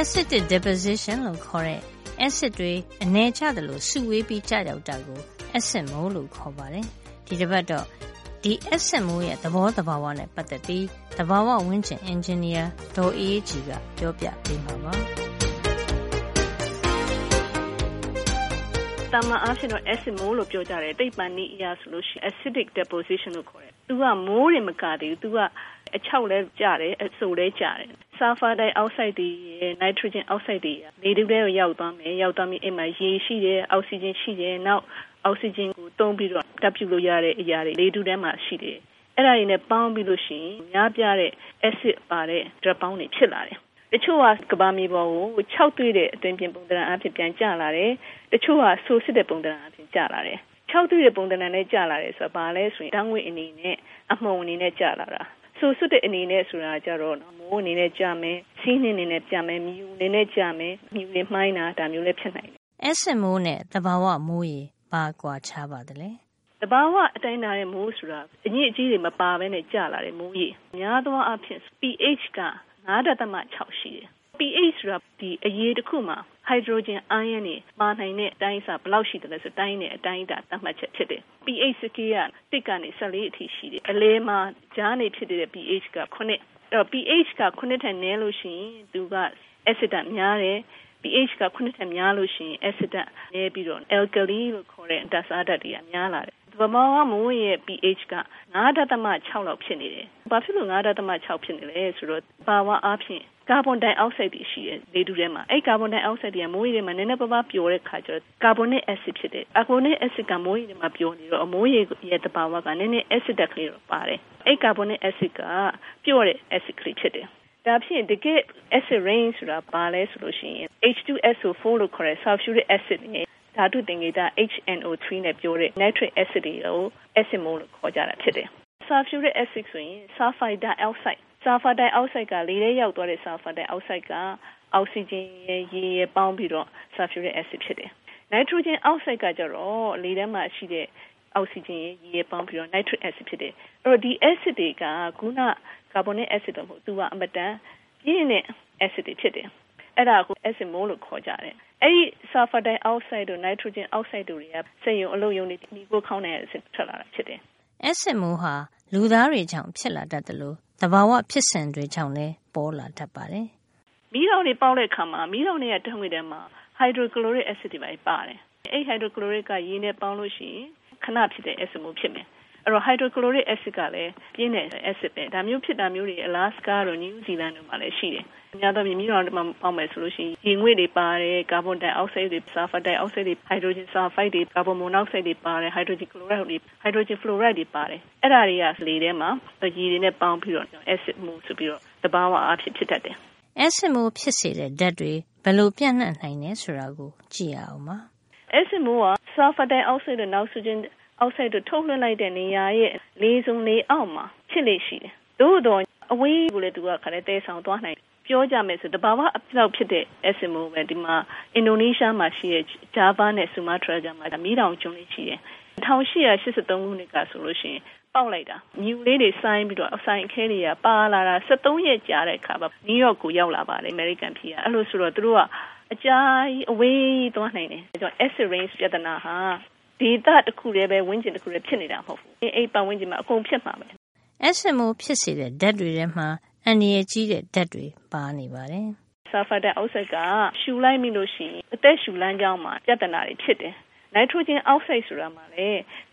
acidic deposition လို့ခေါ်တဲ့ acid တွေအနေကျသလိုစုဝေးပြီးကျရောက်တာကို acid မိုးလို့ခေါ်ပါတယ်။ဒီတစ်ပတ်တော့ဒီ acid မိုးရဲ့သဘောတဘာဝနဲ့ပတ်သက်ပြီးတဘာဝဝန်းကျင် engineer ဒေါ်အေးကြီးကပြောပြပေးမှာပါ။တာမန်အားဖြင့်တော့ acid မိုးလို့ပြောကြတယ်တိတ်ပန်နည်းအရာဆိုလို့ရှိရင် acidic deposition လို့ခေါ်တယ်သူကမိုးတွေမကသေးဘူးသူကအချောက်လဲကြတယ်အဆိုလဲကြတယ် ဆာဖာဒိုင်အောက်ဆိုက်တွေနိုက်ထရိုဂျင်အောက်ဆိုက်တွေလေတူထဲကိုရောက်သွားမယ်ရောက်သွားပြီးအိမ်မှာရေရှိတယ်အောက်ဆီဂျင်ရှိတယ်နောက်အောက်ဆီဂျင်ကိုတုံးပြီးတော့တပ်ပြုလို့ရတဲ့အရာတွေလေတူထဲမှာရှိတယ်အဲ့ဒါတွေနဲ့ပေါင်းပြီးလို့ရှိရင်များပြတဲ့ acid ပါတဲ့ drug ပေါင်းတွေဖြစ်လာတယ်တချို့ကကဘာမီပေါ်ကို6တွေ့တဲ့အတွင်းပြင်ပုံသဏ္ဍာန်အဖြစ်ပြန်ကျလာတယ်တချို့ကဆိုးစစ်တဲ့ပုံသဏ္ဍာန်အဖြစ်ကျလာတယ်6တွေ့တဲ့ပုံသဏ္ဍာန်နဲ့ကျလာတယ်ဆိုတာဘာလဲဆိုရင်တောင်းဝိအနေနဲ့အမှုံအနေနဲ့ကျလာတာ ဆိုဆွတဲ့အနေနဲ့ဆိုတာကြတော့နော်မိုးအနေနဲ့ကြမယ်စီးနှင်းအနေနဲ့ကြမယ်မြူအနေနဲ့ကြမယ်မြူတွေမှိုင်းတာဒါမျိုးလည်းဖြစ်နိုင်တယ်။ acid မိုးနဲ့တဘာဝမိုးရေဘာကွာခြားပါသလဲ။တဘာဝအတိုင်းတာတဲ့မိုးဆိုတာအညစ်အကြေးတွေမပါဘဲနဲ့ကြလာတဲ့မိုးရေများသောအားဖြင့် pH က9.6ရှိတယ် pH ဆိုတာဒီအရေးတစ်ခုမှာ hydrogen ion တွေပါနိုင်တဲ့အတိုင်းအစာဘယ်လောက်ရှိတယ်လဲဆိုတိုင်းနဲ့အတိုင်းအတာသတ်မှတ်ချက်ဖြစ်တယ် pH စကေးကတစ်ကနေ14အထိရှိတယ်အလဲမှာဂျားနေဖြစ်တဲ့ pH က9အဲ့တော့ pH က9ထက်နည်းလို့ရှိရင်သူက acid များတယ် pH က9ထက်များလို့ရှိရင် acid နည်းပြီးတော့ alkali လို့ခေါ်တဲ့ဓာတ်စားဓာတ်တွေကများလာတယ်ဗမာကမိုးရဲ့ pH က9.6လောက်ဖြစ်နေတယ်။ဘာဖြစ်လို့9.6ဖြစ်နေလဲဆိုတော့ဘာဝအားဖြင့် ကာဗွန်ဒိုင်အောက်ဆိုက်တွေရှိတယ်လေထုထဲမှာအဲ့ကာဗွန်ဒိုင်အောက်ဆိုက်တွေကမိုးရေထဲမှာနည်းနည်းပါးပါးပျော်တဲ့ခါကျတော့ကာဗွန်နစ်အက်ဆစ်ဖြစ်တယ်ကာဗွန်နစ်အက်ဆစ်ကမိုးရေထဲမှာပျော်နေတော့အမိုးရေရဲ့တဘာဝကနည်းနည်းအက်ဆစ်တက်ကလေးတော့ပါတယ်အဲ့ကာဗွန်နစ်အက်ဆစ်ကပျော့တဲ့အက်ဆစ်ကလေးဖြစ်တယ်ဒါဖြင့်တကယ် acid rain ဆိုတာဘာလဲဆိုလို့ရှိရင် H2SO4 လို့ခေါ်တဲ့ sulfuric acid နဲ့ဓာတုသင်္ကေတ HNO3 နဲ့ပြောတဲ့ nitric acid တွေကို acid mole လို့ခေါ်ကြတာဖြစ်တယ်။ sulfuric acid ဆိုရင် sulfide dioxide ဆာဖာဒိုင်အောက်ဆိုက်ကလေထဲရောက်သွားတဲ့ဆာဖာဒိုင်အောက်ဆိုက်ကအောက်ဆီဂျင်ရဲ့ရေရဲ့ပေါင်းပြီးတော့ဆာဖျူရစ်အက်ဆစ်ဖြစ်တယ်။နိုက်ထရိုဂျင်အောက်ဆိုက်ကကျတော့လေထဲမှာရှိတဲ့အောက်ဆီဂျင်ရဲ့ရေရဲ့ပေါင်းပြီးတော့နိုက်ထရစ်အက်ဆစ်ဖြစ်တယ်။အဲ့တော့ဒီအက်ဆစ်တွေကခုနကာဗွန်နစ်အက်ဆစ်တော့မဟုတ်သူကအမတန်ပြင်းတဲ့အက်ဆစ်တွေဖြစ်တယ်။အဲ့ဒါကိုအက်ဆစ်မိုးလို့ခေါ်ကြတယ်။အဲ့ဒီဆာဖာဒိုင်အောက်ဆိုက်တို့နိုက်ထရိုဂျင်အောက်ဆိုက်တို့တွေကစက်ရုံအလုပ်ရုံတွေဒီကိုခေါင်းနေတဲ့အဆစ်ထွက်လာတာဖြစ်တယ်။အက်ဆစ်မိုးဟာလူသားတွေကြောင့်ဖြစ်လာတတ်တယ်လို့ သဘာဝဖြစ်စဉ်တွေကြောင့်လည်းပေါ်လာတတ်ပါတယ်။မီးတောင်တွေပေါက်တဲ့အခါမှာမီးတောင်တွေကတံငွေထဲမှာ hydrochloric acid တွေပါတယ်။အဲ့ hydrochloric ကရေနဲ့ပေါင်းလို့ရှိရင်ခဏဖြစ်တဲ့ acid မျိုးဖြစ်မယ်။ အဲ့တော့ hydrochloric acid ကလည်းပြင်းတဲ့ acid ပဲဒါမျိုးဖြစ်တာမျိုးတွေ Alaska တို့ New Zealand တို့မှာလည်းရှိတယ်။အများသောမြင်းတော်မှာပေါက်မယ်ဆိုလို့ရှိရင်ရေငွေ့တွေပါတယ်ကာဗွန်ဒိုင်အောက်ဆိုက်တွေဆာဖာဒိုင်အောက်ဆိုက်တွေဟိုက်ဒရိုဂျင်ဆာဖိုက်တွေကာဗွန်မိုနောက်ဆိုက်တွေပါတယ်ဟိုက်ဒရိုဂျင်ကလိုရိုက်တွေဟိုက်ဒရိုဂျင်ဖလိုရိုက်တွေပါတယ်အဲ့ဒါတွေကလေထဲမှာရေတွေနဲ့ပေါင်းပြီးတော့ acid မှုဆိုပြီးတော့တဘာဝအားဖြင့်ဖြစ်တတ်တယ် acid မှုဖြစ်စေတဲ့ဓာတ်တွေဘယ်လိုပြန့်နှံ့နိုင်လဲဆိုတာကိုကြည့်ရအောင်ပါ acid မှုကဆာဖာဒိုင်အောက်ဆိုက်တို့နောက်ဆီဂျင် အောက်ဆိုက်တို့ထုတ်လွှင့်လိုက်တဲ့နေရာရဲ့လေးစုံလေးအောက်မှာဖြစ်လေရှိတယ်သို့တော့အဝေးကိုလည်းသူကခါတဲ့တဲဆောင်သွားနိုင်ပြောကြမယ်ဆိုတဘာဝအပြောက်ဖြစ်တဲ့ SMO ပဲဒီမှာအင်ဒိုနီးရှားမှာရှိတဲ့ Java နဲ့ Sumatra ကြားမှာမီးတောင်ကျွန်းလေးရှိတယ်1883ခုနှစ်ကဆိုလို့ရှိရင်ပေါက်လိုက်တာမြူလေးတွေစိုင်းပြီးတော့အဆိုင်အခဲတွေကပါလာတာ73ရက်ကြာတဲ့အခါမှာနယူးယောက်ကိုရောက်လာပါတယ်အမေရိကန်ပြည်ကအဲ့လိုဆိုတော့သူတို့ကအကြာကြီးအဝေးသွားနိုင်တယ်အဲကြောင့် acid rain ပြဿနာဟာ ဒေသတစ်ခုတည်းပဲဝင်းကျင်တစ်ခုတည်းဖြစ်နေတာမဟုတ်ဘူးအိမ်ပတ်ဝန်းကျင်မှာအကုန်ဖြစ်မှာပဲ SMO ဖြစ်စေတဲ့ဓာတ်တွေထဲမှာအန္တရာယ်ကြီးတဲ့ဓာတ်တွေပါနေပါတယ်။ဆာဖာဒိုင်အောက်ဆိုက်ကရှူလိုက်မိလို့ရှိရင်အသက်ရှူလမ်းကြောင်းမှာပြဿနာတွေဖြစ်တယ်။နိုက်ထရိုဂျင်အောက်ဆိုက်ဆိုတာမှာလေ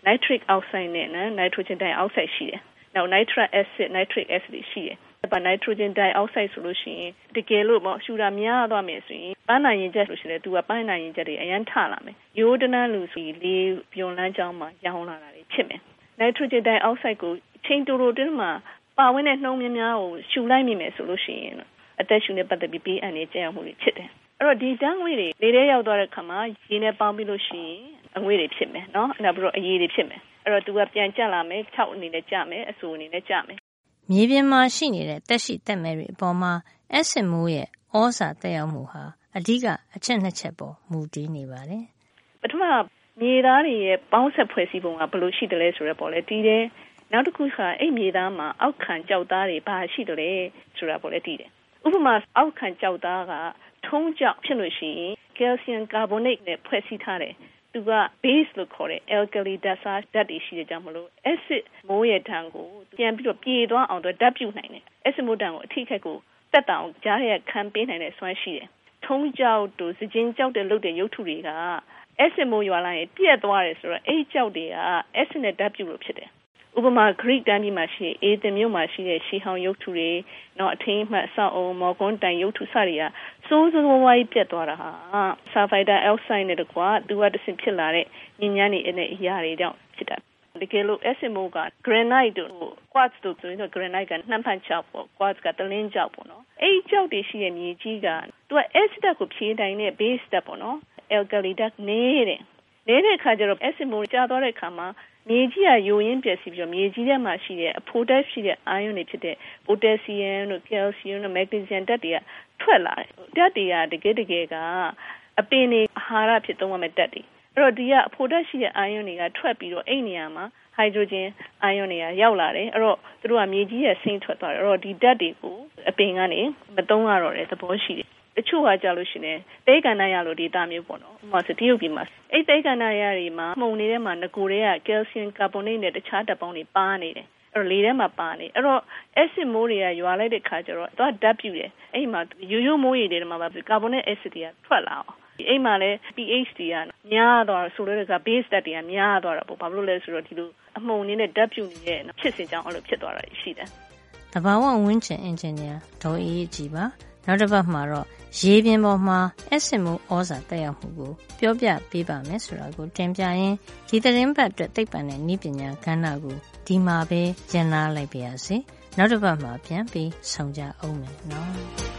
နိုက်ထရစ်အောက်ဆိုက်နဲ့နော်နိုက်ထရိုဂျင်ဒိုင်အောက်ဆိုက်ရှိတယ်။နောက်နိုက်ထရက်အက်ဆစ်နိုက်ထရစ်အက်ဆစ်တွေရှိတယ်။ ဘာနိုက်ထရိုဂျင်ဒိုင်အောက်ဆိုက်ဆိုလို့ရှိရင်တကယ်လို့ပေါ့ရှူတာများသွားမယ်ဆိုရင်ပန်းနိုင်ရင်ချက်လို့ရှိရင်သူကပန်းနိုင်ရင်ချက်တွေအရန်ထလာမယ်။ရိုးတနန်းလူစီလေးပြုံလန်းကြောင်းမှာရောင်းလာတာတွေဖြစ်မယ်။နိုက်ထရိုဂျင်ဒိုင်အောက်ဆိုက်ကိုချိန်တိုတိုတင်းမှာပါဝင်တဲ့နှုံးများများကိုရှူလိုက်မိမယ်ဆိုလို့ရှိရင်အသက်ရှူနဲ့ပတ်သက်ပြီးပေးအပ်နေကြရမှုတွေဖြစ်တယ်။အဲ့တော့ဒီဓာတ်ငွေတွေလေထဲရောက်သွားတဲ့ခါမှာရေနဲ့ပေါင်းပြီးလို့ရှိရင်အငွေတွေဖြစ်မယ်နော်။နောက်ပြီးတော့အရည်တွေဖြစ်မယ်။အဲ့တော့သူကပြန်ကျလာမယ်၆အနေနဲ့ကျမယ်အဆူအနေနဲ့ကျမယ်။ မြေပြင်မှာရှိနေတဲ့တက်ရှိတက်မဲ့တွေအပေါ်မှာ acid မိုးရဲ့ဩဇာတက်ရောက်မှုဟာ အဓိက အချက်နှစ်ချက်ပေါ် မူတည်နေပါတယ်။ပထမ မြေသားတွေရဲ့ ပေါင်းဆက်ဖွဲ့စည်းပုံက ဘယ်လိုရှိတယ်လဲဆိုတော့ပေါ်လေတီးတယ် နောက်တစ်ခုက အဲ့မြေသားမှာ အောက်ခံကြောက်သားတွေ ဘာရှိတယ်လဲဆိုတာပေါ့လေသိတယ် ဥပမာ အောက်ခံကြောက်သားက ထုံးကြောက်ဖြစ်လို့ရှိရင် calcium carbonate နဲ့ ဖွဲ့စည်းထားတယ် သူက base လို့ခေါ်တဲ့ alkali ဓာတ်စားဓာတ်တွေရှိတဲ့ကြောင့်မလို့ acid မိုးရဲ့ဓာတ်ကိုပြန်ပြီးတော့ပြေသွားအောင်တော့ဓာတ်ပြုတ်နိုင်တယ် acid မိုးဓာတ်ကိုအထိခိုက်ကိုတက်တောင်ကြားရခံပေးနိုင်တဲ့စွမ်းရှိတယ်ထုံးကြောက်တို့စကြင်ကြောက်တဲ့လုပ်တဲ့ရုပ်ထုတွေက acid မိုးရွာလာရင်ပြက်သွားတယ်ဆိုတော့အဲ့ကြောက်တွေက acid နဲ့ဓာတ်ပြုတ်လို့ဖြစ်တယ် ဥပမာ Greek တန်းပြည်မှာရှိအေသင်မြို့မှာရှိတဲ့ရှီဟောင်ရုပ်ထုတွေနော်အထင်းမှတ်အဆောက်အုံမော်ကွန်းတိုင်ရုပ်ထုစတွေကစိုးစိုးဝါးကြီးပြတ်သွားတာဟာဆာဖိုက်တာအက်ဆိုက်နဲ့တကွာသူကတဆင့်ဖြစ်လာတဲ့ညဉ့်ညမ်းနေတဲ့အရာတွေကြောင့်ဖြစ်တာတကယ်လို့ SMO က granite တို့ quartz တို့ဆိုရင်တော့ granite ကနှမ်းဖန်ချောက်ပေါ့ quartz ကတလင်းချောက်ပေါ့နော်အဲ့ဒီချောက်တွေရှိတဲ့မြေကြီးကသူက acid ကိုဖြေတိုင်းတဲ့ base တက်ပေါ့နော် alkali ဓာတ်နေတဲ့နေတဲ့အခါကျတော့ SMO ကြာသွားတဲ့အခါမှာ မြေကြီးကယိုရင်းပျက်စီးပြီးတော့မြေကြီးထဲမှာရှိတဲ့အဖိုဓာတ်ရှိတဲ့အာယွန်တွေဖြစ်တဲ့ potassium တို့ calcium တို့ magnesium ဓာတ်တွေကထွက်လာတယ်ဓာတ်တွေကတကယ်တကယ်ကအပင်တွေအာဟာရဖြစ်သုံးရမယ့်ဓာတ်တွေအဲ့တော့ဒီကအဖိုဓာတ်ရှိတဲ့အာယွန်တွေကထွက်ပြီးတော့အဲ့နေရာမှာဟိုက်ဒရိုဂျင်အာယွန်တွေကရောက်လာတယ်အဲ့တော့သူတို့ကမြေကြီးရဲ့ဆင်းထွက်သွားတယ်အဲ့တော့ဒီဓာတ်တွေကိုအပင်ကနေမသုံးရတော့တဲ့သဘောရှိတယ်တ ချို့ကကြလို့ရှိရင်တဲကန္နာရလို့ဒေတာမျိုးပေါ့နော်ဥပမာဆိုတရုတ်ပြည်မှာအဲ့တဲကန္နာရတွေမှာမှုန်နေတဲ့မှာငကိုတွေကကယ်လ်ဆီယမ်ကာဗွန်နိတ်နဲ့တခြားဓာတ်ပေါင်းတွေပါနေတယ်အဲ့တော့လေထဲမှာပါနေအဲ့တော့ acid မိုးတွေကရွာလိုက်တဲ့ခါကျတော့သူကဓာတ်ပြူတယ်အဲ့မှာရိုးရိုးမိုးရည်တွေမှာပါကာဗွန်နိတ် acid တွေကထွက်လာအောင်အိမ်မှာလည်း pH တွေကများသွားဆိုလို့က base ဓာတ်တွေကများသွားတာပေါ့ဘာလို့လဲဆိုတော့ဒီလိုအမှုန်နေတဲ့ဓာတ်ပြူနေတဲ့ဖြစ်စဉ်ကြောင့်အဲ့လိုဖြစ်သွားတာရှိတယ်တဘာဝဝင်းချင်အင်ဂျင်နီယာဒေါ်အေးကြည်ပါနောက်တစ်ပတ်မှာတော့ ရေပြင်ပေါ်မှာအက်ဆစ်မိုးဩဇာတက်ရောက်မှုကိုပြောပြပေးပါမယ်ဆိုတာကိုတင်ပြရင်းဒီသတင်းပတ်အတွက်သိပ္ပံနဲ့ဤပညာကဏ္ဍကိုဒီမှာပဲရန်နာလိုက်ပါရစေနောက်တစ်ပတ်မှာပြန်ပြီးဆုံကြအောင်မယ်နော်